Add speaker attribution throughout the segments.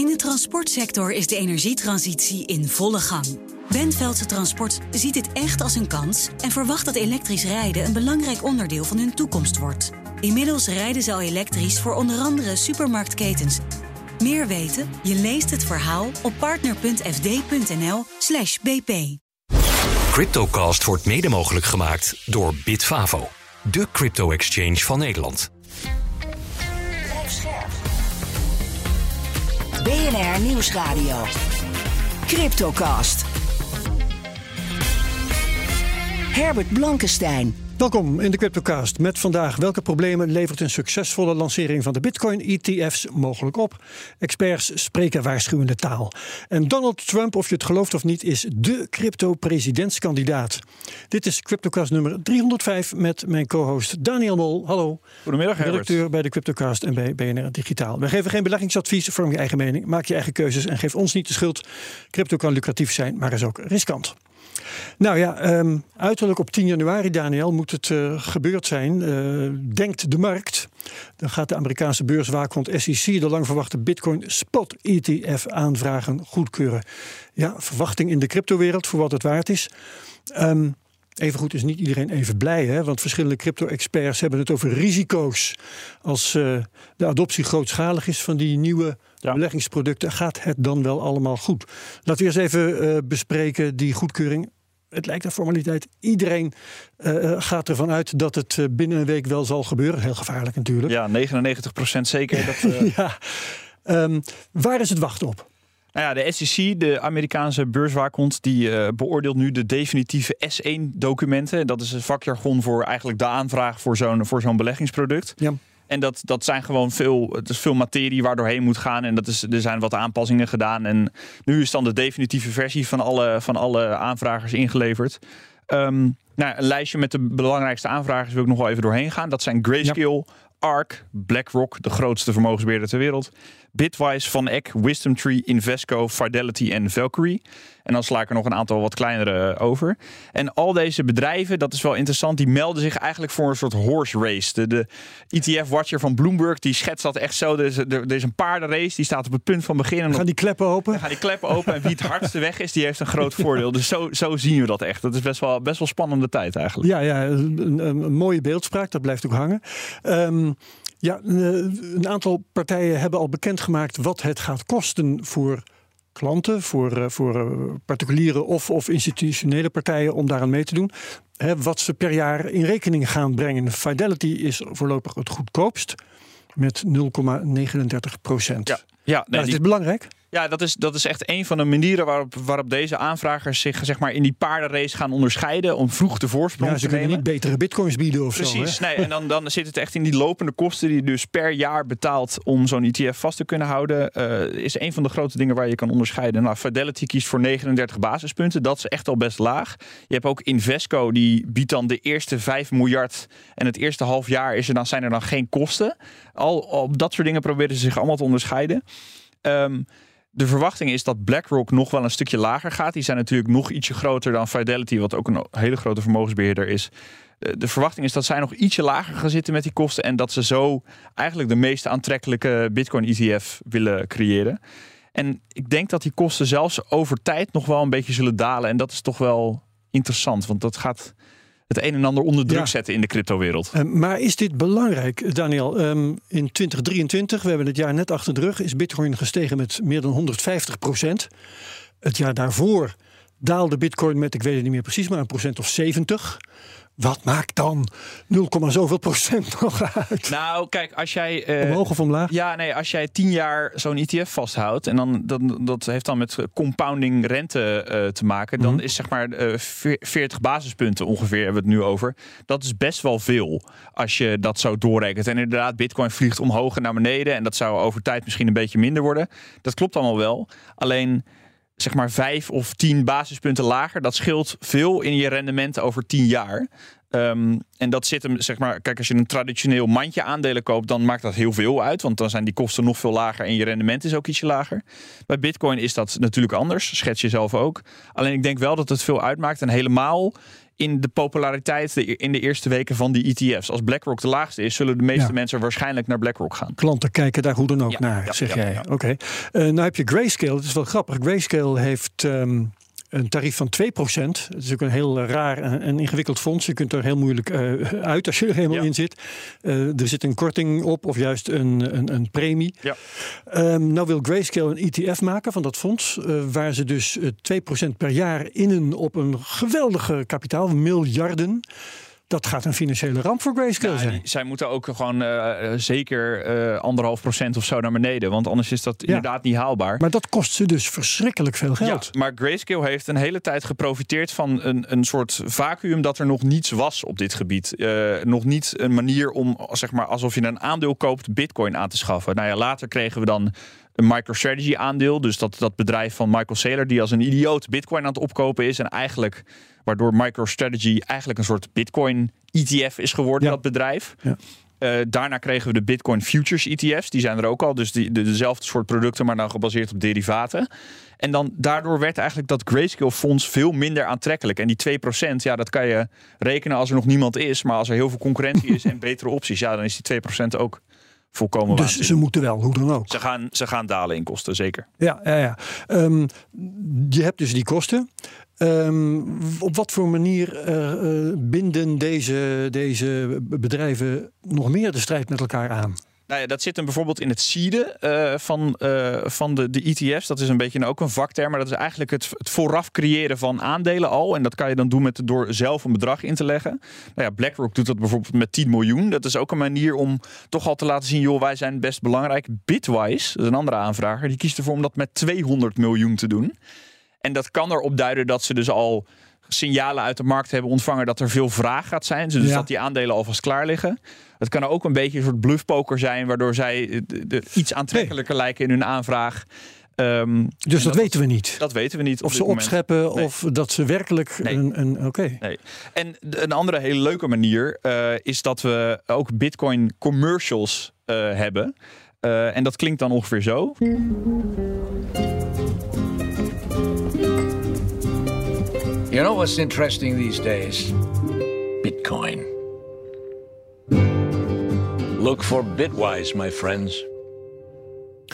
Speaker 1: In de transportsector is de energietransitie in volle gang. Bentveldse Transport ziet dit echt als een kans en verwacht dat elektrisch rijden een belangrijk onderdeel van hun toekomst wordt. Inmiddels rijden ze al elektrisch voor onder andere supermarktketens. Meer weten? Je leest het verhaal op partner.fd.nl/slash bp.
Speaker 2: Cryptocast wordt mede mogelijk gemaakt door Bitfavo, de crypto-exchange van Nederland.
Speaker 3: BNR Nieuwsradio. Cryptocast. Herbert Blankenstein.
Speaker 4: Welkom in de Cryptocast met vandaag welke problemen levert een succesvolle lancering van de Bitcoin-ETF's mogelijk op? Experts spreken waarschuwende taal. En Donald Trump, of je het gelooft of niet, is de crypto-presidentskandidaat. Dit is Cryptocast nummer 305 met mijn co-host Daniel Mol. Hallo.
Speaker 5: Goedemiddag, Herbert.
Speaker 4: Redacteur bij de Cryptocast en bij BNR Digitaal. We geven geen beleggingsadvies, vorm je eigen mening, maak je eigen keuzes en geef ons niet de schuld. Crypto kan lucratief zijn, maar is ook riskant. Nou ja, um, uiterlijk op 10 januari, Daniel, moet het uh, gebeurd zijn. Uh, denkt de markt. Dan gaat de Amerikaanse beurswaakhond SEC de lang verwachte Bitcoin Spot ETF aanvragen goedkeuren. Ja, verwachting in de cryptowereld voor wat het waard is. Um, Evengoed is niet iedereen even blij, hè? want verschillende crypto-experts hebben het over risico's. Als uh, de adoptie grootschalig is van die nieuwe ja. beleggingsproducten, gaat het dan wel allemaal goed? Laten we eens even uh, bespreken die goedkeuring. Het lijkt een formaliteit. Iedereen uh, gaat ervan uit dat het binnen een week wel zal gebeuren. Heel gevaarlijk natuurlijk.
Speaker 5: Ja, 99% zeker. Dat,
Speaker 4: ja. Um, waar is het wachten op?
Speaker 5: Nou ja, de SEC, de Amerikaanse beurswaakhond, die uh, beoordeelt nu de definitieve S1-documenten. Dat is een vakjargon voor eigenlijk de aanvraag voor zo'n voor zo'n beleggingsproduct.
Speaker 4: Ja.
Speaker 5: En dat, dat zijn gewoon veel, het is veel materie waar doorheen moet gaan. En dat is, er zijn wat aanpassingen gedaan. En nu is dan de definitieve versie van alle, van alle aanvragers ingeleverd. Um, nou, een lijstje met de belangrijkste aanvragers wil ik nog wel even doorheen gaan. Dat zijn Grayscale, ja. ARK, BlackRock, de grootste vermogensbeheerder ter wereld. Bitwise, Van Eck, Wisdom Tree, Invesco, Fidelity en Valkyrie. En dan sla ik er nog een aantal wat kleinere over. En al deze bedrijven, dat is wel interessant, die melden zich eigenlijk voor een soort horse race. De, de ETF-watcher van Bloomberg, die schetst dat echt zo. Er is, er is een paardenrace, die staat op het punt van beginnen.
Speaker 4: Gaan die kleppen open?
Speaker 5: Dan gaan die kleppen open en wie het hardste weg is, die heeft een groot voordeel. Dus zo, zo zien we dat echt. Dat is best wel, best wel spannende tijd eigenlijk.
Speaker 4: Ja, ja een mooie beeldspraak, dat blijft ook hangen. Um, ja, een aantal partijen hebben al bekendgemaakt wat het gaat kosten voor klanten, voor, voor particuliere of, of institutionele partijen om daaraan mee te doen. Hè, wat ze per jaar in rekening gaan brengen. Fidelity is voorlopig het goedkoopst met 0,39 procent.
Speaker 5: Ja, ja nee,
Speaker 4: nou, is belangrijk?
Speaker 5: Ja, dat is, dat is echt een van de manieren waarop, waarop deze aanvragers zich zeg maar, in die paardenrace gaan onderscheiden. Om vroeg de voorsprong
Speaker 4: ja, ze
Speaker 5: te nemen.
Speaker 4: niet betere bitcoins bieden of
Speaker 5: Precies,
Speaker 4: zo.
Speaker 5: nee, en dan, dan zit het echt in die lopende kosten die je dus per jaar betaalt om zo'n ETF vast te kunnen houden. Uh, is een van de grote dingen waar je kan onderscheiden. Nou, Fidelity kiest voor 39 basispunten. Dat is echt al best laag. Je hebt ook Invesco, die biedt dan de eerste 5 miljard. En het eerste half jaar is er dan, zijn er dan geen kosten. Al op dat soort dingen proberen ze zich allemaal te onderscheiden. Um, de verwachting is dat BlackRock nog wel een stukje lager gaat. Die zijn natuurlijk nog ietsje groter dan Fidelity, wat ook een hele grote vermogensbeheerder is. De verwachting is dat zij nog ietsje lager gaan zitten met die kosten en dat ze zo eigenlijk de meest aantrekkelijke Bitcoin ETF willen creëren. En ik denk dat die kosten zelfs over tijd nog wel een beetje zullen dalen. En dat is toch wel interessant, want dat gaat het een en ander onder druk ja. zetten in de cryptowereld.
Speaker 4: Uh, maar is dit belangrijk, Daniel? Um, in 2023, we hebben het jaar net achter de rug, is Bitcoin gestegen met meer dan 150 procent. Het jaar daarvoor daalde Bitcoin met, ik weet het niet meer precies, maar een procent of 70. Wat maakt dan 0, zoveel procent nog uit?
Speaker 5: Nou, kijk, als jij. Uh,
Speaker 4: omhoog of omlaag?
Speaker 5: Ja, nee, als jij 10 jaar zo'n ETF vasthoudt. en dan, dan dat heeft dan met compounding rente uh, te maken. dan mm. is zeg maar uh, 40 basispunten ongeveer, hebben we het nu over. Dat is best wel veel als je dat zo doorrekent. En inderdaad, Bitcoin vliegt omhoog en naar beneden. en dat zou over tijd misschien een beetje minder worden. Dat klopt allemaal wel. Alleen zeg maar vijf of tien basispunten lager. Dat scheelt veel in je rendement over tien jaar. Ehm, en dat zit hem, zeg maar, kijk, als je een traditioneel mandje aandelen koopt, dan maakt dat heel veel uit. Want dan zijn die kosten nog veel lager en je rendement is ook ietsje lager. Bij Bitcoin is dat natuurlijk anders, schets je zelf ook. Alleen ik denk wel dat het veel uitmaakt. En helemaal in de populariteit in de eerste weken van die ETF's. Als BlackRock de laagste is, zullen de meeste
Speaker 4: Ja.
Speaker 5: mensen waarschijnlijk naar BlackRock gaan.
Speaker 4: Klanten kijken daar hoe dan ook
Speaker 5: Ja,
Speaker 4: naar,
Speaker 5: ja,
Speaker 4: zeg jij. Oké. Eh, nou heb je Grayscale. Het is wel grappig. Grayscale heeft ehm, een tarief van 2%. Het is ook een heel raar en, ingewikkeld fonds. Je kunt er heel moeilijk eh, uit als je er helemaal
Speaker 5: Ja.
Speaker 4: in zit. Eh, er zit een korting op of juist een, een, een premie.
Speaker 5: Ja.
Speaker 4: Ehm, nou wil Grayscale een ETF maken van dat fonds. eh, waar ze dus eh, 2% per jaar innen op een geweldige kapitaal, miljarden. Dat gaat een financiële ramp voor Grayscale zijn.
Speaker 5: die- zij moeten ook gewoon eh, zeker eh, anderhalf procent of zo naar beneden. Want anders is dat inderdaad niet haalbaar.
Speaker 4: Maar dat kost ze dus verschrikkelijk veel geld.
Speaker 5: Ja, maar Grayscale heeft een hele tijd geprofiteerd van een, een soort vacuüm dat er nog niets was op dit gebied. Eh, nog niet een manier om, zeg maar, alsof je een aandeel koopt, bitcoin aan te schaffen. Nou ja, later kregen we dan een MicroStrategy aandeel. Dus dat, dat bedrijf van Michael Saylor die als een idioot bitcoin aan het opkopen is. En eigenlijk, waardoor MicroStrategy eigenlijk een soort bitcoin ETF is geworden,
Speaker 4: Ja.
Speaker 5: dat bedrijf.
Speaker 4: Ja.
Speaker 5: Eh, daarna kregen we de Bitcoin Futures ETF's. Die zijn er ook al. Dus die, de, dezelfde soort producten, maar dan gebaseerd op derivaten. En dan daardoor werd eigenlijk dat Grayscale fonds veel minder aantrekkelijk. En die 2%, ja, dat kan je rekenen als er nog niemand is. Maar als er heel veel concurrentie is en betere opties, ja, dan is die 2% ook volkomen
Speaker 4: Dus ze moeten wel, hoe dan ook.
Speaker 5: Ze gaan, ze gaan dalen in kosten, zeker.
Speaker 4: Ja, ja, ja. Ehm, je hebt dus die kosten. Ehm, op wat voor manier eh, eh, binden deze, deze bedrijven nog meer de strijd met elkaar aan?
Speaker 5: Nou ja, dat zit hem bijvoorbeeld in het seeden eh, van, eh, van de, de ETF's. Dat is een beetje ook een vakterm, maar dat is eigenlijk het, het vooraf creëren van aandelen al. En dat kan je dan doen met, door zelf een bedrag in te leggen. Nou ja, BlackRock doet dat bijvoorbeeld met 10 miljoen. Dat is ook een manier om toch al te laten zien, joh, wij zijn best belangrijk. Bitwise, dat is een andere aanvrager, die kiest ervoor om dat met 200 miljoen te doen. En dat kan erop duiden dat ze dus al signalen uit de markt hebben ontvangen dat er veel vraag gaat zijn. Dus
Speaker 4: Ja.
Speaker 5: dat die aandelen alvast klaar liggen. Het kan ook een beetje een soort bluffpoker zijn, waardoor zij de, de- iets aantrekkelijker lijken in hun aanvraag. Ehm,
Speaker 4: Dus dat, weten we niet.
Speaker 5: Dat weten we niet.
Speaker 4: of ze opscheppen
Speaker 5: Nee.
Speaker 4: of dat ze werkelijk
Speaker 5: Nee.
Speaker 4: een... een Oké.
Speaker 5: Nee. En een andere hele leuke manier eh, is dat we ook Bitcoin commercials eh, hebben. Eh, en dat klinkt dan ongeveer zo.
Speaker 6: You know what's interesting these days? Bitcoin.
Speaker 7: Look for Bitwise, my friends.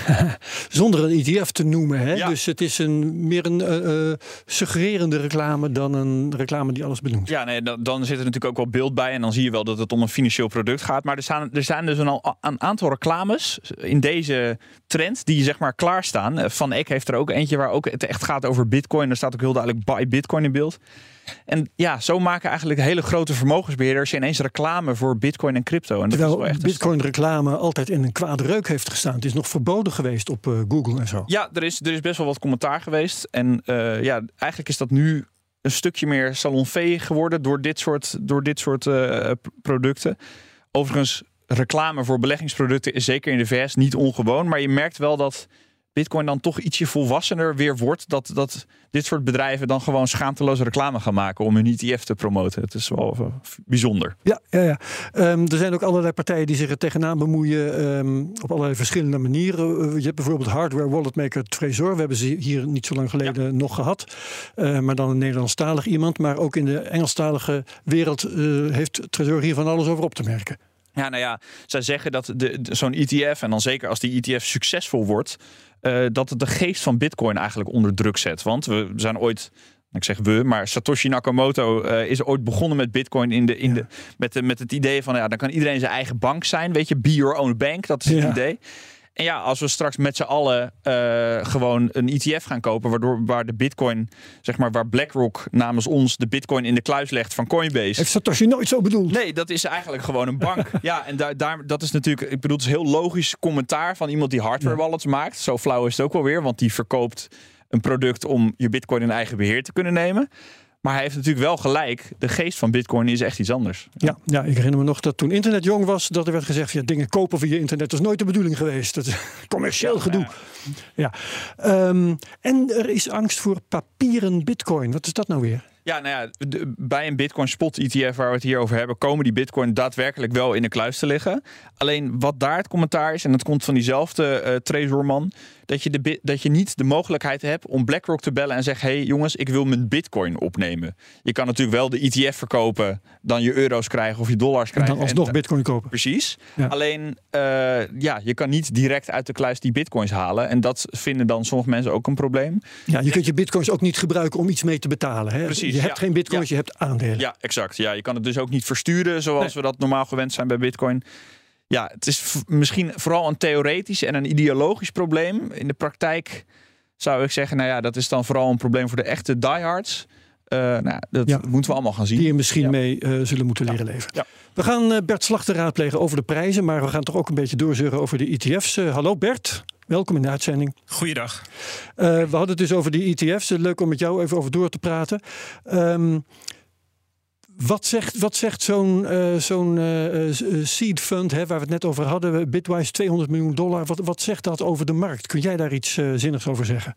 Speaker 4: Zonder een ETF te noemen. Hè?
Speaker 5: Ja.
Speaker 4: Dus het is een, meer een eh, eh, suggererende reclame dan een reclame die alles benoemt.
Speaker 5: Ja, nee, dan, dan zit er natuurlijk ook wel beeld bij. En dan zie je wel dat het om een financieel product gaat. Maar er, staan, er zijn dus een, al- een aantal reclames in deze trend die zeg maar klaarstaan. Eh, Van Eck heeft er ook eentje waar ook het echt gaat over bitcoin. Er staat ook heel duidelijk buy bitcoin in beeld. En ja, zo maken eigenlijk hele grote vermogensbeheerders ineens reclame voor bitcoin en crypto. En dat is
Speaker 4: Terwijl
Speaker 5: wel echt een
Speaker 4: Bitcoin reclame altijd in een kwade reuk heeft gestaan. Het is nog verboden geweest op eh, Google en zo.
Speaker 5: Ja, er is, er is best wel wat commentaar geweest. En eh, ja, eigenlijk is dat nu een stukje meer salonveeg geworden door dit soort, door dit soort eh, producten. Overigens, reclame voor beleggingsproducten is zeker in de VS niet ongewoon. Maar je merkt wel dat Bitcoin dan toch ietsje volwassener weer wordt. Dat, dat dit soort bedrijven dan gewoon schaamteloze reclame gaan maken om hun ETF te promoten. Het is wel bijzonder.
Speaker 4: Ja, ja, ja. Ehm, er zijn ook allerlei partijen die zich er tegenaan bemoeien ehm, op allerlei verschillende manieren. Eh, je hebt bijvoorbeeld hardware walletmaker Trezor. We hebben ze hier niet zo lang geleden nog gehad. Eh, maar dan een Nederlandstalig iemand. Maar ook in de Engelstalige wereld eh, heeft Trezor hier van alles over op te merken.
Speaker 5: Ja, nou ja, zij zeggen dat de, de- zo'n ETF, en dan zeker als die ETF succesvol wordt, eh, dat het de geest van Bitcoin eigenlijk onder druk zet. Want we zijn ooit. Ik zeg we, maar Satoshi Nakamoto eh, is ooit begonnen met Bitcoin in de, in de, met, de, met het idee van ja, dan kan iedereen zijn eigen bank zijn. Weet je, be your own bank, dat is het
Speaker 4: Ja.
Speaker 5: idee. En ja, als we straks met z'n allen eh, gewoon een ETF gaan kopen, waardoor waar de Bitcoin, zeg maar, waar BlackRock namens ons de Bitcoin in de kluis legt van Coinbase.
Speaker 4: Heeft Satoshi nooit zo bedoeld?
Speaker 5: Nee, dat is eigenlijk gewoon een bank. ja, en daar, daar, dat is natuurlijk, ik bedoel, het is heel logisch commentaar van iemand die hardware wallets maakt. Zo flauw is het ook wel weer, want die verkoopt een product om je Bitcoin in eigen beheer te kunnen nemen. Maar hij heeft natuurlijk wel gelijk. De geest van Bitcoin is echt iets anders.
Speaker 4: Ja, ja, ik herinner me nog dat toen internet jong was, dat er werd gezegd: ja, dingen kopen via internet dat is nooit de bedoeling geweest. Dat is commercieel gedoe. Ja. Ehm, en er is angst voor papieren bitcoin. Wat is dat nou weer?
Speaker 5: Ja, nou ja, de- bij een Bitcoin spot ETF waar we het hier over hebben, komen die Bitcoin daadwerkelijk wel in de kluis te liggen. Alleen wat daar het commentaar is, en dat komt van diezelfde treasurerman, dat je, de, dat je niet de mogelijkheid hebt om BlackRock te bellen en zeggen: hey jongens, ik wil mijn Bitcoin opnemen. Je kan natuurlijk wel de ETF verkopen, dan je euro's krijgen of je dollars
Speaker 4: En
Speaker 5: krijgen.
Speaker 4: dan alsnog
Speaker 5: en-
Speaker 4: bitcoin kopen.
Speaker 5: Precies.
Speaker 4: Ja.
Speaker 5: Alleen, eh, ja, je kan niet direct uit de kluis die bitcoins halen. En dat vinden dan sommige mensen ook een probleem.
Speaker 4: Ja, je kunt je bitcoins ook niet gebruiken om iets mee te betalen. Hè?
Speaker 5: Precies,
Speaker 4: je hebt
Speaker 5: ja.
Speaker 4: geen bitcoins,
Speaker 5: Ja.
Speaker 4: je hebt aandelen.
Speaker 5: Ja, exact. Ja, je kan het dus ook niet versturen zoals
Speaker 4: Nee.
Speaker 5: we dat normaal gewend zijn bij bitcoin. Ja, het is misschien vooral een theoretisch en een ideologisch probleem. In de praktijk zou ik zeggen, nou ja, dat is dan vooral een probleem voor de echte diehards. Eh nou, dat
Speaker 4: Ja.
Speaker 5: moeten we allemaal gaan zien.
Speaker 4: Die er misschien
Speaker 5: Ja.
Speaker 4: mee eh, zullen moeten leren leven. We gaan eh, Bert Slachter raadplegen over de prijzen. Maar we gaan toch ook een beetje doorzeuren over de ETF's. Hallo Bert, welkom in de uitzending.
Speaker 8: Goeiedag.
Speaker 4: Eh, we hadden het dus over die ETF's. Leuk om met jou even over door te praten. Ehm, wat zegt, wat zegt zo'n eh, zo'n eh, seed fund, hè, waar we het net over hadden, Bitwise 200 miljoen dollar. Wat, wat zegt dat over de markt? Kun jij daar iets zinnigs over zeggen?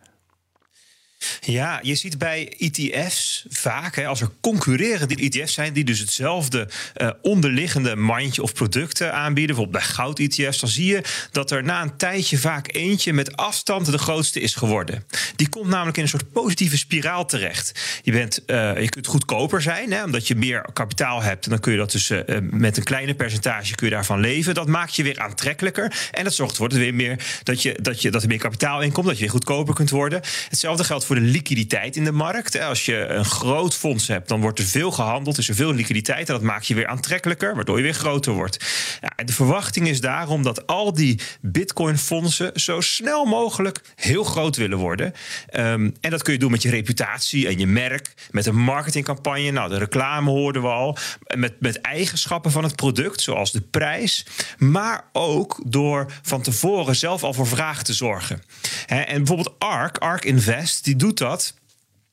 Speaker 8: Ja, je ziet bij ETF's vaak, hè, als er concurrerende ETF's zijn die dus hetzelfde eh, onderliggende mandje of producten aanbieden, bijvoorbeeld bij goud-ETF's, dan zie je dat er na een tijdje vaak eentje met afstand de grootste is geworden. Die komt namelijk in een soort positieve spiraal terecht. Je, bent, eh, je kunt goedkoper zijn, hè, omdat je meer kapitaal hebt. En dan kun je dat dus eh, met een kleine percentage kun je daarvan leven. Dat maakt je weer aantrekkelijker. En dat zorgt ervoor dat er weer meer dat, je, dat, je, dat er meer kapitaal in komt, dat je weer goedkoper kunt worden. Hetzelfde geldt voor de liquiditeit in de markt. Als je een groot fonds hebt, dan wordt er veel gehandeld, is er veel liquiditeit. En dat maakt je weer aantrekkelijker, waardoor je weer groter wordt. De verwachting is daarom dat al die Bitcoin-fondsen zo snel mogelijk heel groot willen worden. Ehm, en dat kun je doen met je reputatie en je merk, met een marketingcampagne. Nou, de reclame hoorden we al. Met, met eigenschappen van het product, zoals de prijs. Maar ook door van tevoren zelf al voor vraag te zorgen. En bijvoorbeeld ARK, ARK Invest, die doet dat.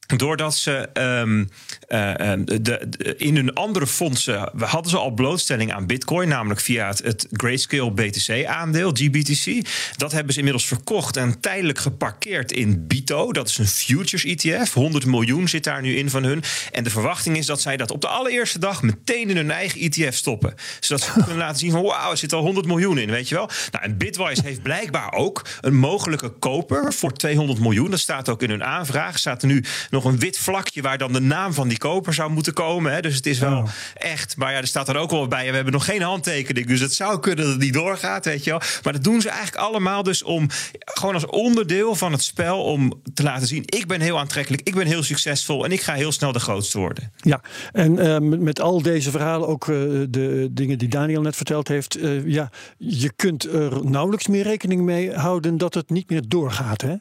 Speaker 8: Doordat ze ehm, eh, eh, de, in hun andere fondsen we hadden ze al blootstelling aan Bitcoin, namelijk via het, het Grayscale BTC-aandeel, GBTC. Dat hebben ze inmiddels verkocht en tijdelijk geparkeerd in Bito. Dat is een futures ETF. 100 miljoen zit daar nu in van hun. En de verwachting is dat zij dat op de allereerste dag meteen in hun eigen ETF stoppen. Zodat ze kunnen laten zien van wauw, er zit al 100 miljoen in, weet je wel. Nou, en Bitwise heeft blijkbaar ook een mogelijke koper voor 200 miljoen. Dat staat ook in hun aanvraag. Staat er nu nog een wit vlakje waar dan de naam van die koper zou moeten komen. Hè. Dus het is wel
Speaker 4: Oh.
Speaker 8: echt. Maar ja, er staat er ook wel bij. We hebben nog geen handtekening. Dus het zou kunnen dat het niet doorgaat, weet je wel. Maar dat doen ze eigenlijk allemaal dus om gewoon als onderdeel van het spel om te laten zien: ik ben heel aantrekkelijk, ik ben heel succesvol en ik ga heel snel de grootste worden.
Speaker 4: Ja, en eh, met, met al deze verhalen, ook eh, de dingen die Daniel net verteld heeft. eh, ja, je kunt er nauwelijks meer rekening mee houden dat het niet meer doorgaat. Hè?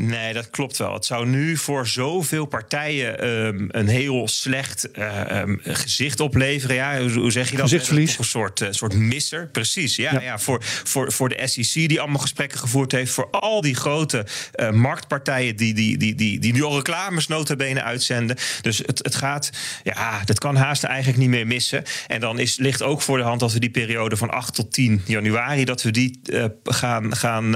Speaker 8: Nee, dat klopt wel. Het zou nu voor zoveel partijen ehm, een heel slecht eh, ehm, gezicht opleveren. Ja, hoe, zeg je dat?
Speaker 4: Gezichtsverlies.
Speaker 8: Een soort, eh, soort misser. Precies. Ja,
Speaker 4: Ja.
Speaker 8: ja. voor, voor, voor de SEC die allemaal gesprekken gevoerd heeft. Voor al die grote eh, marktpartijen die, die, die, die, die nu al reclames nota bene uitzenden. Dus het, het gaat, ja, dat kan haast eigenlijk niet meer missen. En dan is, ligt ook voor de hand dat we die periode van 8 tot 10 januari, dat we die gaan, gaan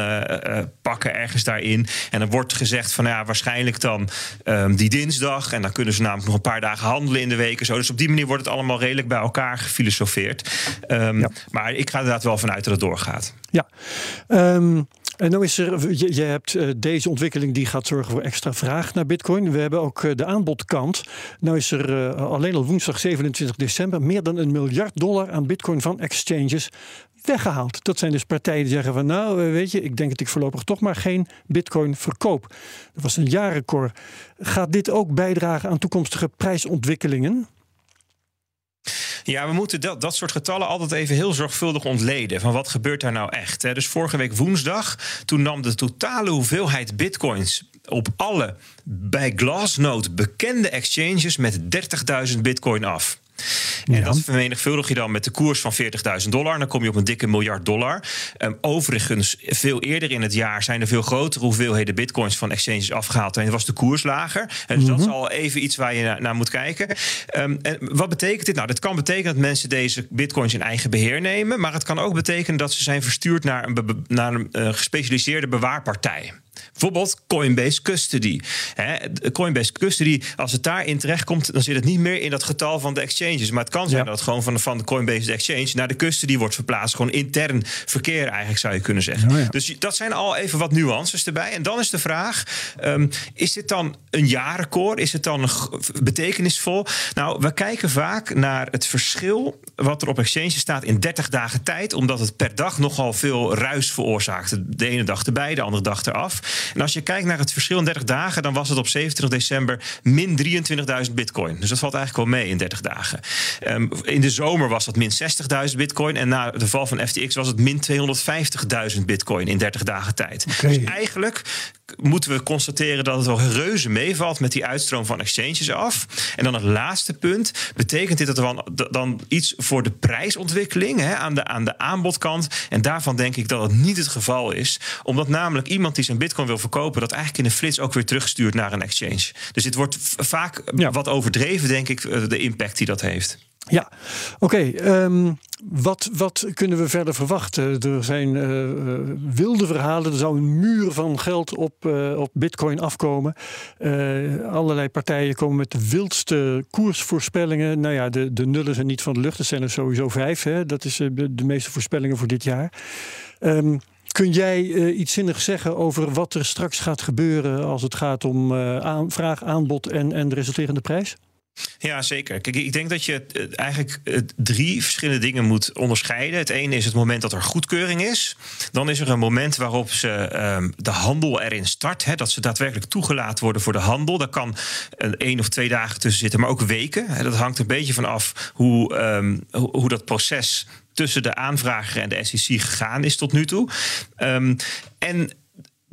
Speaker 8: pakken ergens daarin. En dan wordt gezegd van ja, waarschijnlijk dan ehm, die dinsdag. En dan kunnen ze namelijk nog een paar dagen handelen in de week en zo. Dus op die manier wordt het allemaal redelijk bij elkaar gefilosofeerd. Ehm,
Speaker 4: Ja.
Speaker 8: Maar ik ga er inderdaad wel vanuit dat het doorgaat.
Speaker 4: Ja. Ehm, en nou is er, je, je hebt eh, deze ontwikkeling die gaat zorgen voor extra vraag naar Bitcoin. We hebben ook eh, de aanbodkant. Nou is er eh, alleen al woensdag 27 december meer dan een miljard dollar aan Bitcoin van exchanges weggehaald. Dat zijn dus partijen die zeggen van nou eh, weet je, ik denk dat ik voorlopig toch maar geen Bitcoin verkoop. Dat was een jaarrecord. Gaat dit ook bijdragen aan toekomstige prijsontwikkelingen?
Speaker 8: Ja, we moeten dat, dat soort getallen altijd even heel zorgvuldig ontleden. Van wat gebeurt daar nou echt? Dus vorige week woensdag, toen nam de totale hoeveelheid bitcoins op alle bij Glassnode bekende exchanges met 30.000 bitcoin af. En dat vermenigvuldig je dan met de koers van 40.000 dollar. Dan kom je op een dikke miljard dollar. Um, overigens, veel eerder in het jaar zijn er veel grotere hoeveelheden bitcoins van exchanges afgehaald. En was de koers lager. En dus dat is al even iets waar je naar, naar moet kijken. Um, en wat betekent dit? Nou, dit kan betekenen dat mensen deze bitcoins in eigen beheer nemen. Maar het kan ook betekenen dat ze zijn verstuurd naar een, naar een uh, gespecialiseerde bewaarpartij. Bijvoorbeeld Coinbase Custody. Coinbase Custody, als het daarin terechtkomt, dan zit het niet meer in dat getal van de exchanges. Maar het kan zijn dat het gewoon van de, van de Coinbase Exchange naar de custody wordt verplaatst. Gewoon intern verkeer, eigenlijk zou je kunnen zeggen. Oh dus dat zijn al even wat nuances erbij. En dan is de vraag: um, is dit dan een jaarrecord? Is het dan betekenisvol? Nou, we kijken vaak naar het verschil wat er op exchanges staat in 30 dagen tijd, omdat het per dag nogal veel ruis veroorzaakt. De ene dag erbij, de andere dag eraf. En als je kijkt naar het verschil in 30 dagen, dan was het op 27 december min 23.000 bitcoin. Dus dat valt eigenlijk wel mee in 30 dagen. Um, in de zomer was dat min 60.000 bitcoin. En na de val van FTX was het min 250.000 bitcoin in 30 dagen tijd. Okay. Dus eigenlijk moeten we constateren dat het wel reuze meevalt met die uitstroom van exchanges af. En dan het laatste punt. Betekent dit dat er dan, dan iets voor de prijsontwikkeling hè, aan, de, aan de aanbodkant? En daarvan denk ik dat het niet het geval is. Omdat namelijk iemand die zijn bitcoin wil verkopen, dat eigenlijk in een flits ook weer terugstuurt naar een exchange. Dus dit wordt vaak wat overdreven, denk ik, eh, de impact die dat heeft.
Speaker 4: Ja, oké. Okay, um, ehm, wat, wat kunnen we verder verwachten? Er zijn uh, wilde verhalen. Er zou een muur van geld op, uh, op Bitcoin afkomen. allerlei partijen komen met de wildste koersvoorspellingen. Nou ja, de, de nullen zijn niet van de lucht. Er zijn er sowieso vijf. Hè? Dat is de meeste voorspellingen voor dit jaar. Um, Kun jij uh, iets zinnigs zeggen over wat er straks gaat gebeuren als het gaat om aan, vraag, aanbod en, en de resulterende prijs?
Speaker 8: Ja, zeker. Kijk, ik denk dat je eigenlijk drie verschillende dingen moet onderscheiden. Het ene is het moment dat er goedkeuring is. Dan is er een moment waarop ze um, de handel erin start. Hè, dat ze daadwerkelijk toegelaten worden voor de handel. Daar kan een één of twee dagen tussen zitten, maar ook weken. Hè, dat hangt een beetje van af hoe, hoe, hoe dat proces tussen de aanvrager en de SEC gegaan is tot nu toe. Um, en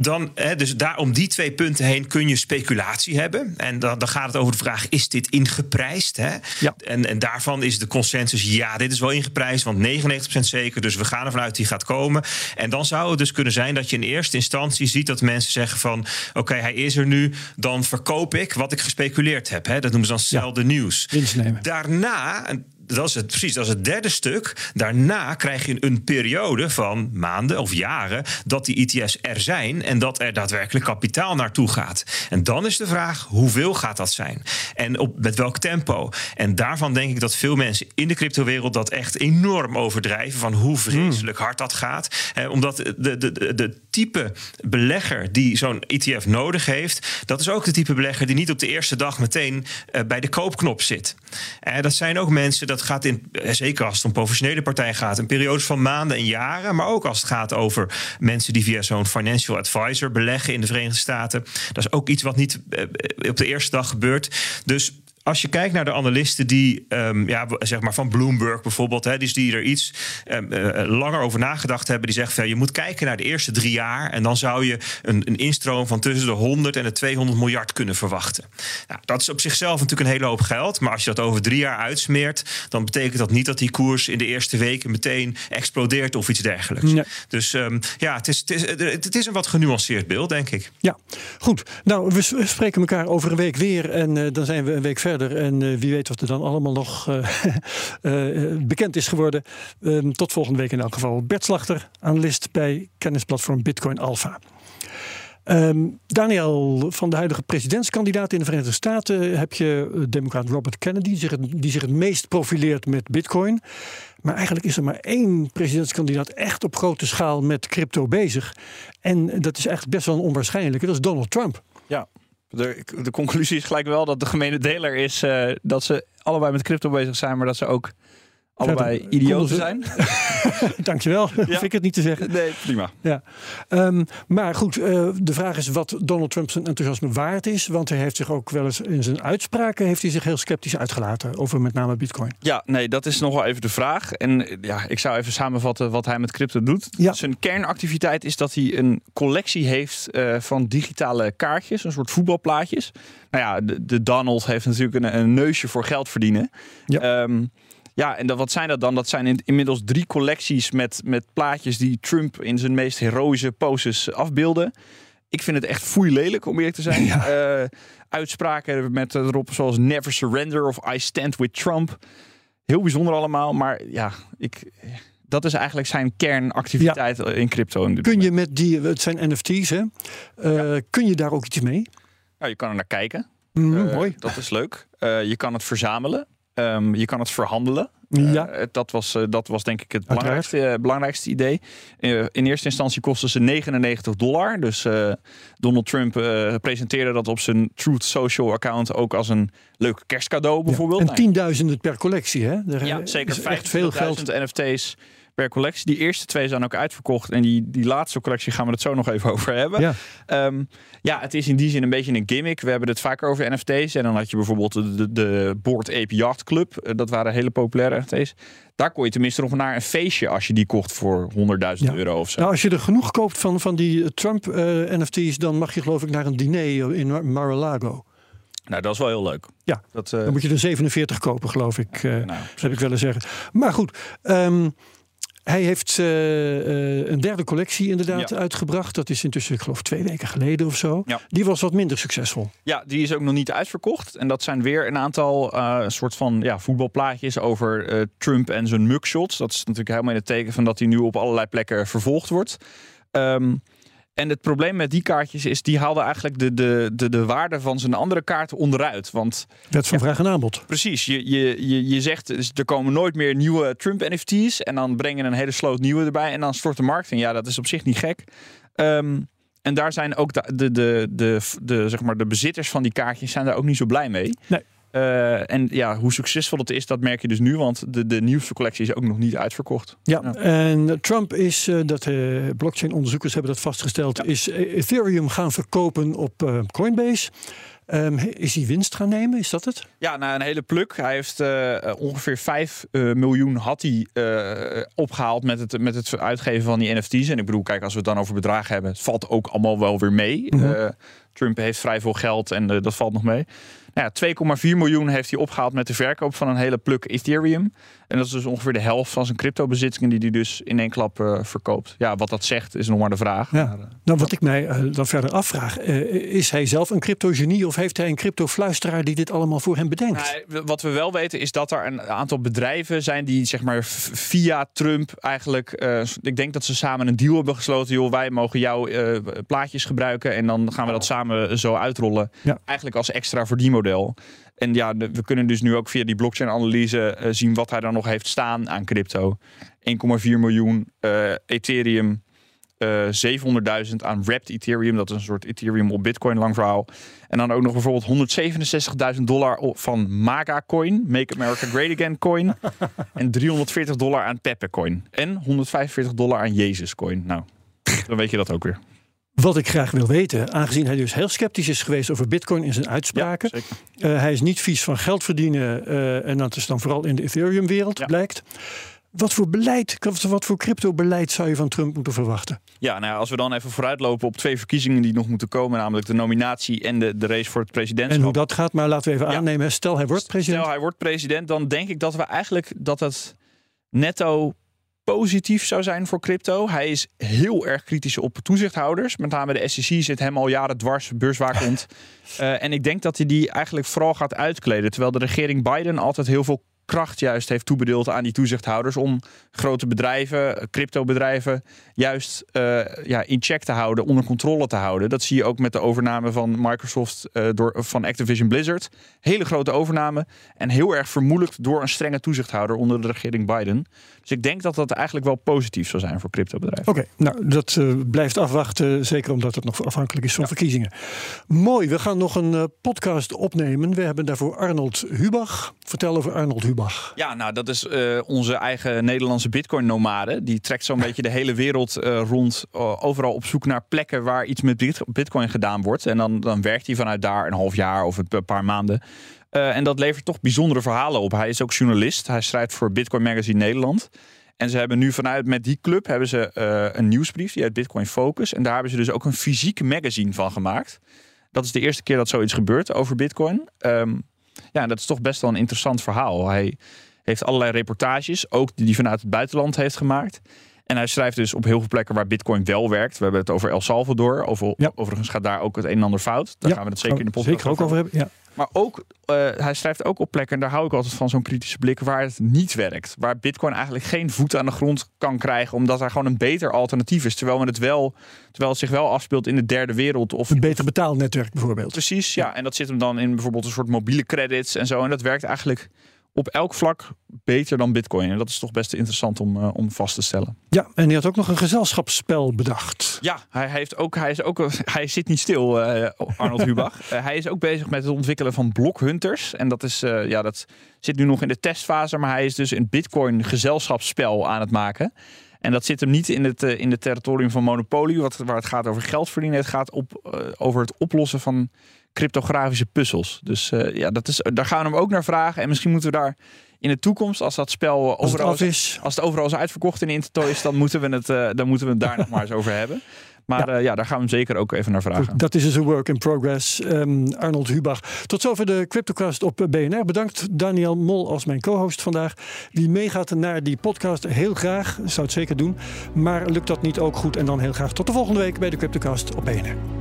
Speaker 8: dan, hè, dus daar om die twee punten heen kun je speculatie hebben. En dan, dan gaat het over de vraag: is dit ingeprijsd? Hè? Ja. En, en daarvan is de consensus: ja, dit is wel ingeprijsd, want 99% zeker. Dus we gaan ervan uit die gaat komen. En dan zou het dus kunnen zijn dat je in eerste instantie ziet dat mensen zeggen: van oké, hij is er nu, dan verkoop ik wat ik gespeculeerd heb. Hè? Dat noemen ze dan zelden ja. nieuws. Daarna dat is het, precies, dat is het derde stuk. Daarna krijg je een periode van maanden of jaren dat die ETF's er zijn en dat er daadwerkelijk kapitaal naartoe gaat. En dan is de vraag: hoeveel gaat dat zijn? En op, met welk tempo? En daarvan denk ik dat veel mensen in de cryptowereld dat echt enorm overdrijven van hoe vreselijk hard dat gaat. Eh, omdat de, de, de, de type belegger die zo'n ETF nodig heeft, dat is ook de type belegger die niet op de eerste dag meteen uh, bij de koopknop zit. Eh, dat zijn ook mensen dat dat gaat in, eh, zeker als het om professionele partijen gaat, een periode van maanden en jaren. Maar ook als het gaat over mensen die via zo'n financial advisor beleggen in de Verenigde Staten. Dat is ook iets wat niet eh, op de eerste dag gebeurt. Dus als je kijkt naar de analisten die, um, ja, zeg maar van Bloomberg bijvoorbeeld, hè, dus die er iets um, uh, langer over nagedacht hebben, die zeggen van je moet kijken naar de eerste drie jaar en dan zou je een, een instroom van tussen de 100 en de 200 miljard kunnen verwachten. Nou, dat is op zichzelf natuurlijk een hele hoop geld, maar als je dat over drie jaar uitsmeert, dan betekent dat niet dat die koers in de eerste weken meteen explodeert of iets dergelijks. Nee. Dus um, ja, het is, het, is, het is een wat genuanceerd beeld, denk ik.
Speaker 4: Ja, goed. Nou, we spreken elkaar over een week weer en uh, dan zijn we een week verder. En uh, wie weet wat er dan allemaal nog uh, uh, bekend is geworden. Ehm, tot volgende week in elk geval. Bert Slachter, analist bij kennisplatform Bitcoin Alpha. Um, Daniel, van de huidige presidentskandidaat in de Verenigde Staten heb je democraat Robert Kennedy, die zich, het, die zich het meest profileert met Bitcoin. Maar eigenlijk is er maar één presidentskandidaat echt op grote schaal met crypto bezig. En dat is eigenlijk best wel een onwaarschijnlijke, dat is Donald Trump.
Speaker 5: Ja, de, de conclusie is gelijk wel dat de gemene deler is uh, dat ze allebei met crypto bezig zijn, maar dat ze ook allebei idioten zijn.
Speaker 4: Dankjewel, hoef ik het niet te zeggen.
Speaker 5: Nee, prima.
Speaker 4: Ja. Ehm, maar goed, eh, de vraag is wat Donald Trump zijn enthousiasme waard is. Want hij heeft zich ook wel eens in zijn uitspraken heeft hij zich heel sceptisch uitgelaten over met name Bitcoin.
Speaker 5: Ja, nee, dat is nog wel even de vraag. En ja, ik zou even samenvatten wat hij met crypto doet.
Speaker 4: Ja.
Speaker 5: Zijn kernactiviteit is dat hij een collectie heeft eh, van digitale kaartjes, een soort voetbalplaatjes. Nou ja, de, de Donald heeft natuurlijk een, een neusje voor geld verdienen.
Speaker 4: Ja.
Speaker 5: Ehm, ja, en dat, wat zijn dat dan? Dat zijn in- inmiddels drie collecties met, met plaatjes die Trump in zijn meest heroïsche poses afbeelden. Ik vind het echt foei lelijk, om eerlijk te zijn. Eh, uitspraken met erop zoals never surrender of I stand with Trump. Heel bijzonder allemaal, maar ja, ik, dat is eigenlijk zijn kernactiviteit in crypto. in dit
Speaker 4: Kun je met die, het zijn NFT's hè, Eh, kun je daar ook iets mee?
Speaker 5: Nou, je kan er naar kijken.
Speaker 4: Mhm,
Speaker 5: Eh,
Speaker 4: mooi.
Speaker 5: Dat is leuk. Eh, je kan het verzamelen. Ehm, je kan het verhandelen.
Speaker 4: Ja.
Speaker 5: Eh, dat, was, eh, dat was denk ik het belangrijkste, eh, belangrijkste idee. In eerste instantie kostte ze 99 dollar. Dus eh, Donald Trump eh, presenteerde dat op zijn Truth Social account ook als een leuk kerstcadeau bijvoorbeeld.
Speaker 4: En
Speaker 5: Nou,
Speaker 4: tienduizenden per collectie hè? Er
Speaker 5: ja, zeker
Speaker 4: is echt veel geld.
Speaker 5: 25.000 NFT's per collectie. Die eerste twee zijn ook uitverkocht. En die, die laatste collectie gaan we het zo nog even over hebben.
Speaker 4: Ja.
Speaker 5: Ehm, ja, het is in die zin een beetje een gimmick. We hebben het vaker over NFT's. En dan had je bijvoorbeeld de, de, de Board Ape Yacht Club. Eh, Dat waren hele populaire NFT's. Daar kon je tenminste nog naar een feestje als je die kocht voor 100.000
Speaker 4: Ja.
Speaker 5: euro of zo.
Speaker 4: Nou, als je er genoeg koopt van, van die Trump eh, NFT's, dan mag je geloof ik naar een diner in Mar- Mar-a-Lago.
Speaker 5: Nou, dat is wel heel leuk.
Speaker 4: Ja,
Speaker 5: Dat, eh,
Speaker 4: Dan moet je er 47 kopen, geloof ik. eh,
Speaker 5: nou,
Speaker 4: heb ik willen zeggen. Maar goed, ehm, hij heeft eh, eh, een derde collectie inderdaad
Speaker 5: Ja.
Speaker 4: uitgebracht. Dat is intussen, ik geloof, twee weken geleden of zo.
Speaker 5: Ja.
Speaker 4: Die was wat minder succesvol.
Speaker 5: Ja, die is ook nog niet uitverkocht. En dat zijn weer een aantal eh, soort van ja, voetbalplaatjes over Trump en zijn mugshots. Dat is natuurlijk helemaal in het teken van dat hij nu op allerlei plekken vervolgd wordt. Ehm, en het probleem met die kaartjes is, die haalden eigenlijk de, de, de, de waarde van zijn andere kaarten onderuit. Want
Speaker 4: Wet van vraag en aanbod.
Speaker 5: precies, je, je, je, je zegt dus er komen nooit meer nieuwe Trump NFT's. En dan breng je een hele sloot nieuwe erbij. En dan stort de markt in. Ja, dat is op zich niet gek. Ehm, en daar zijn ook de, de, de, de, de, zeg maar de bezitters van die kaartjes zijn daar ook niet zo blij mee.
Speaker 4: Nee.
Speaker 5: Eh, en ja, hoe succesvol het is, dat merk je dus nu. Want de, de nieuwste collectie is ook nog niet uitverkocht.
Speaker 4: Ja,
Speaker 5: Ja.
Speaker 4: en Trump is, eh, dat eh blockchain-onderzoekers hebben dat vastgesteld, is Ethereum gaan verkopen op Coinbase. Ehm, is hij winst gaan nemen? Is dat het?
Speaker 5: Ja, na een hele pluk. Hij heeft ongeveer 5 eh, miljoen had hij eh, opgehaald met het, met het uitgeven van die NFT's. En ik bedoel, kijk, als we het dan over bedragen hebben, het valt ook allemaal wel weer mee.
Speaker 4: Mhm.
Speaker 5: Trump heeft vrij veel geld en dat valt nog mee. Nou ja, 2,4 miljoen heeft hij opgehaald met de verkoop van een hele pluk Ethereum. En dat is dus ongeveer de helft van zijn crypto-bezittingen die hij dus in één klap eh, verkoopt. Ja, wat dat zegt is nog maar de vraag.
Speaker 4: Ja.
Speaker 5: Maar,
Speaker 4: Nou, wat ik mij eh, dan verder afvraag, eh, is hij zelf een cryptogenie of heeft hij een crypto-fluisteraar die dit allemaal voor hem bedenkt?
Speaker 5: Nou, wat we wel weten is dat er een aantal bedrijven zijn die zeg maar via Trump eigenlijk, ik denk dat ze samen een deal hebben gesloten. Joh, wij mogen jouw plaatjes gebruiken en dan gaan we dat samen zo uitrollen.
Speaker 4: Ja.
Speaker 5: Eigenlijk als extra verdienmodel. En ja, de- we kunnen dus nu ook via die blockchain-analyse eh, zien wat hij dan nog heeft staan aan crypto. 1,4 miljoen eh, Ethereum. eh 700.000 aan wrapped Ethereum. Dat is een soort Ethereum op Bitcoin, lang verhaal. En dan ook nog bijvoorbeeld 167.000 dollar op- van MAGA Coin, Make America Great Again Coin. en 340 dollar aan Pepe Coin. En 145 dollar aan Jezus Coin. Nou, dan weet je dat ook weer.
Speaker 4: Wat ik graag wil weten, aangezien hij dus heel sceptisch is geweest over bitcoin in zijn uitspraken.
Speaker 5: zeker.
Speaker 4: Eh, hij is niet vies van geld verdienen eh, en dat is dan vooral in de Ethereum wereld
Speaker 5: Ja.
Speaker 4: blijkt. Wat voor beleid, wat- voor crypto-beleid zou je van Trump moeten verwachten?
Speaker 5: Ja, nou ja, als we dan even vooruitlopen op twee verkiezingen die nog moeten komen, namelijk de nominatie en de, de race voor het presidentschap.
Speaker 4: En hoe dat gaat, maar laten we even
Speaker 5: Ja.
Speaker 4: aannemen. Stel hij wordt president.
Speaker 5: Stel hij wordt president, dan denk ik dat we eigenlijk dat het netto positief zou zijn voor crypto. Hij is heel erg kritisch op toezichthouders. Met name de SEC zit hem al jaren dwars, beurswaakhond. Eh en ik denk dat hij die eigenlijk vooral gaat uitkleden. Terwijl de regering Biden altijd heel veel kracht juist heeft toebedeeld aan die toezichthouders om grote bedrijven, cryptobedrijven, juist eh, ja, in check te houden, onder controle te houden. Dat zie je ook met de overname van Microsoft eh, door, van Activision Blizzard. Hele grote overname en heel erg vermoeilijkt door een strenge toezichthouder onder de regering Biden. Dus ik denk dat dat eigenlijk wel positief zou zijn voor cryptobedrijven.
Speaker 4: Oké, nou dat eh, blijft afwachten, zeker omdat het nog afhankelijk is van verkiezingen. Mooi, we gaan nog een podcast opnemen. We hebben daarvoor Arnold Hubach. Vertel over Arnold Hubach. Hubach?
Speaker 5: Ja, nou, dat is uh, onze eigen Nederlandse Bitcoin-nomade. Die trekt zo'n beetje de hele wereld uh, rond. Uh, overal op zoek naar plekken waar iets met Bitcoin gedaan wordt. En dan, dan werkt hij vanuit daar een half jaar of een paar maanden. en dat levert toch bijzondere verhalen op. Hij is ook journalist. Hij schrijft voor Bitcoin Magazine Nederland. En ze hebben nu vanuit met die club hebben ze een nieuwsbrief die heet Bitcoin Focus. En daar hebben ze dus ook een fysiek magazine van gemaakt. Dat is de eerste keer dat zoiets gebeurt over Bitcoin. Um, ja, dat is toch best wel een interessant verhaal. Hij heeft allerlei reportages, ook die vanuit het buitenland heeft gemaakt. En hij schrijft dus op heel veel plekken waar Bitcoin wel werkt. We hebben het over El Salvador. Over, Overigens gaat daar ook het een en ander fout. Daar gaan we het zeker in de podcast
Speaker 4: zeker ook over hebben. Ja.
Speaker 5: Maar ook, uh, hij schrijft ook op plekken, en daar hou ik altijd van zo'n kritische blik, waar het niet werkt. Waar Bitcoin eigenlijk geen voet aan de grond kan krijgen, omdat er gewoon een beter alternatief is. Terwijl, het, wel, terwijl het zich wel afspeelt in de derde wereld. Of,
Speaker 4: een beter betaalnetwerk bijvoorbeeld.
Speaker 5: Precies, ja. En dat zit hem dan in bijvoorbeeld een soort mobiele credits en zo. En dat werkt eigenlijk op elk vlak beter dan Bitcoin. En dat is toch best interessant om, uh, om vast te stellen.
Speaker 4: Ja, en hij had ook nog een gezelschapsspel bedacht.
Speaker 5: Ja, hij, heeft ook, hij, is ook, hij zit niet stil, uh, Arnold Hubach. uh, hij is ook bezig met het ontwikkelen van blockhunters. En dat, is, ja, dat zit nu nog in de testfase, maar hij is dus een Bitcoin gezelschapsspel aan het maken. En dat zit hem niet in het, in het territorium van Monopoly, wat, waar het gaat over geld verdienen. Het gaat op, over het oplossen van cryptografische puzzels. Dus uh, ja, dat is, daar gaan we hem ook naar vragen. En misschien moeten we daar in de toekomst, als dat spel als overal
Speaker 4: het is,
Speaker 5: als het overal is uitverkocht in Intertoys, dan moeten we het, uh, dan moeten we het daar nog maar eens over hebben. Maar ja. Uh, ja. daar gaan we hem zeker ook even naar vragen.
Speaker 4: Dat is dus een work in progress. Um, Arnold Hubach. Tot zover de Cryptocast op BNR. Bedankt Daniel Mol als mijn co-host vandaag. Wie meegaat naar die podcast, heel graag. Zou het zeker doen. Maar lukt dat niet ook goed? En dan heel graag tot de volgende week bij de Cryptocast op BNR.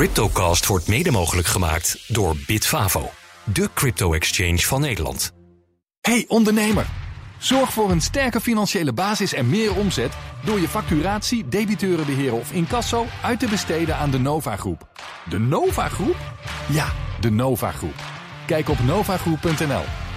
Speaker 2: CryptoCast wordt mede mogelijk gemaakt door Bitfavo, de crypto-exchange van Nederland.
Speaker 9: Hey ondernemer, zorg voor een sterke financiële basis en meer omzet door je facturatie, debiteurenbeheer of incasso uit te besteden aan de Nova Groep. De Nova Groep? Ja, de Nova Groep. Kijk op novagroep.nl.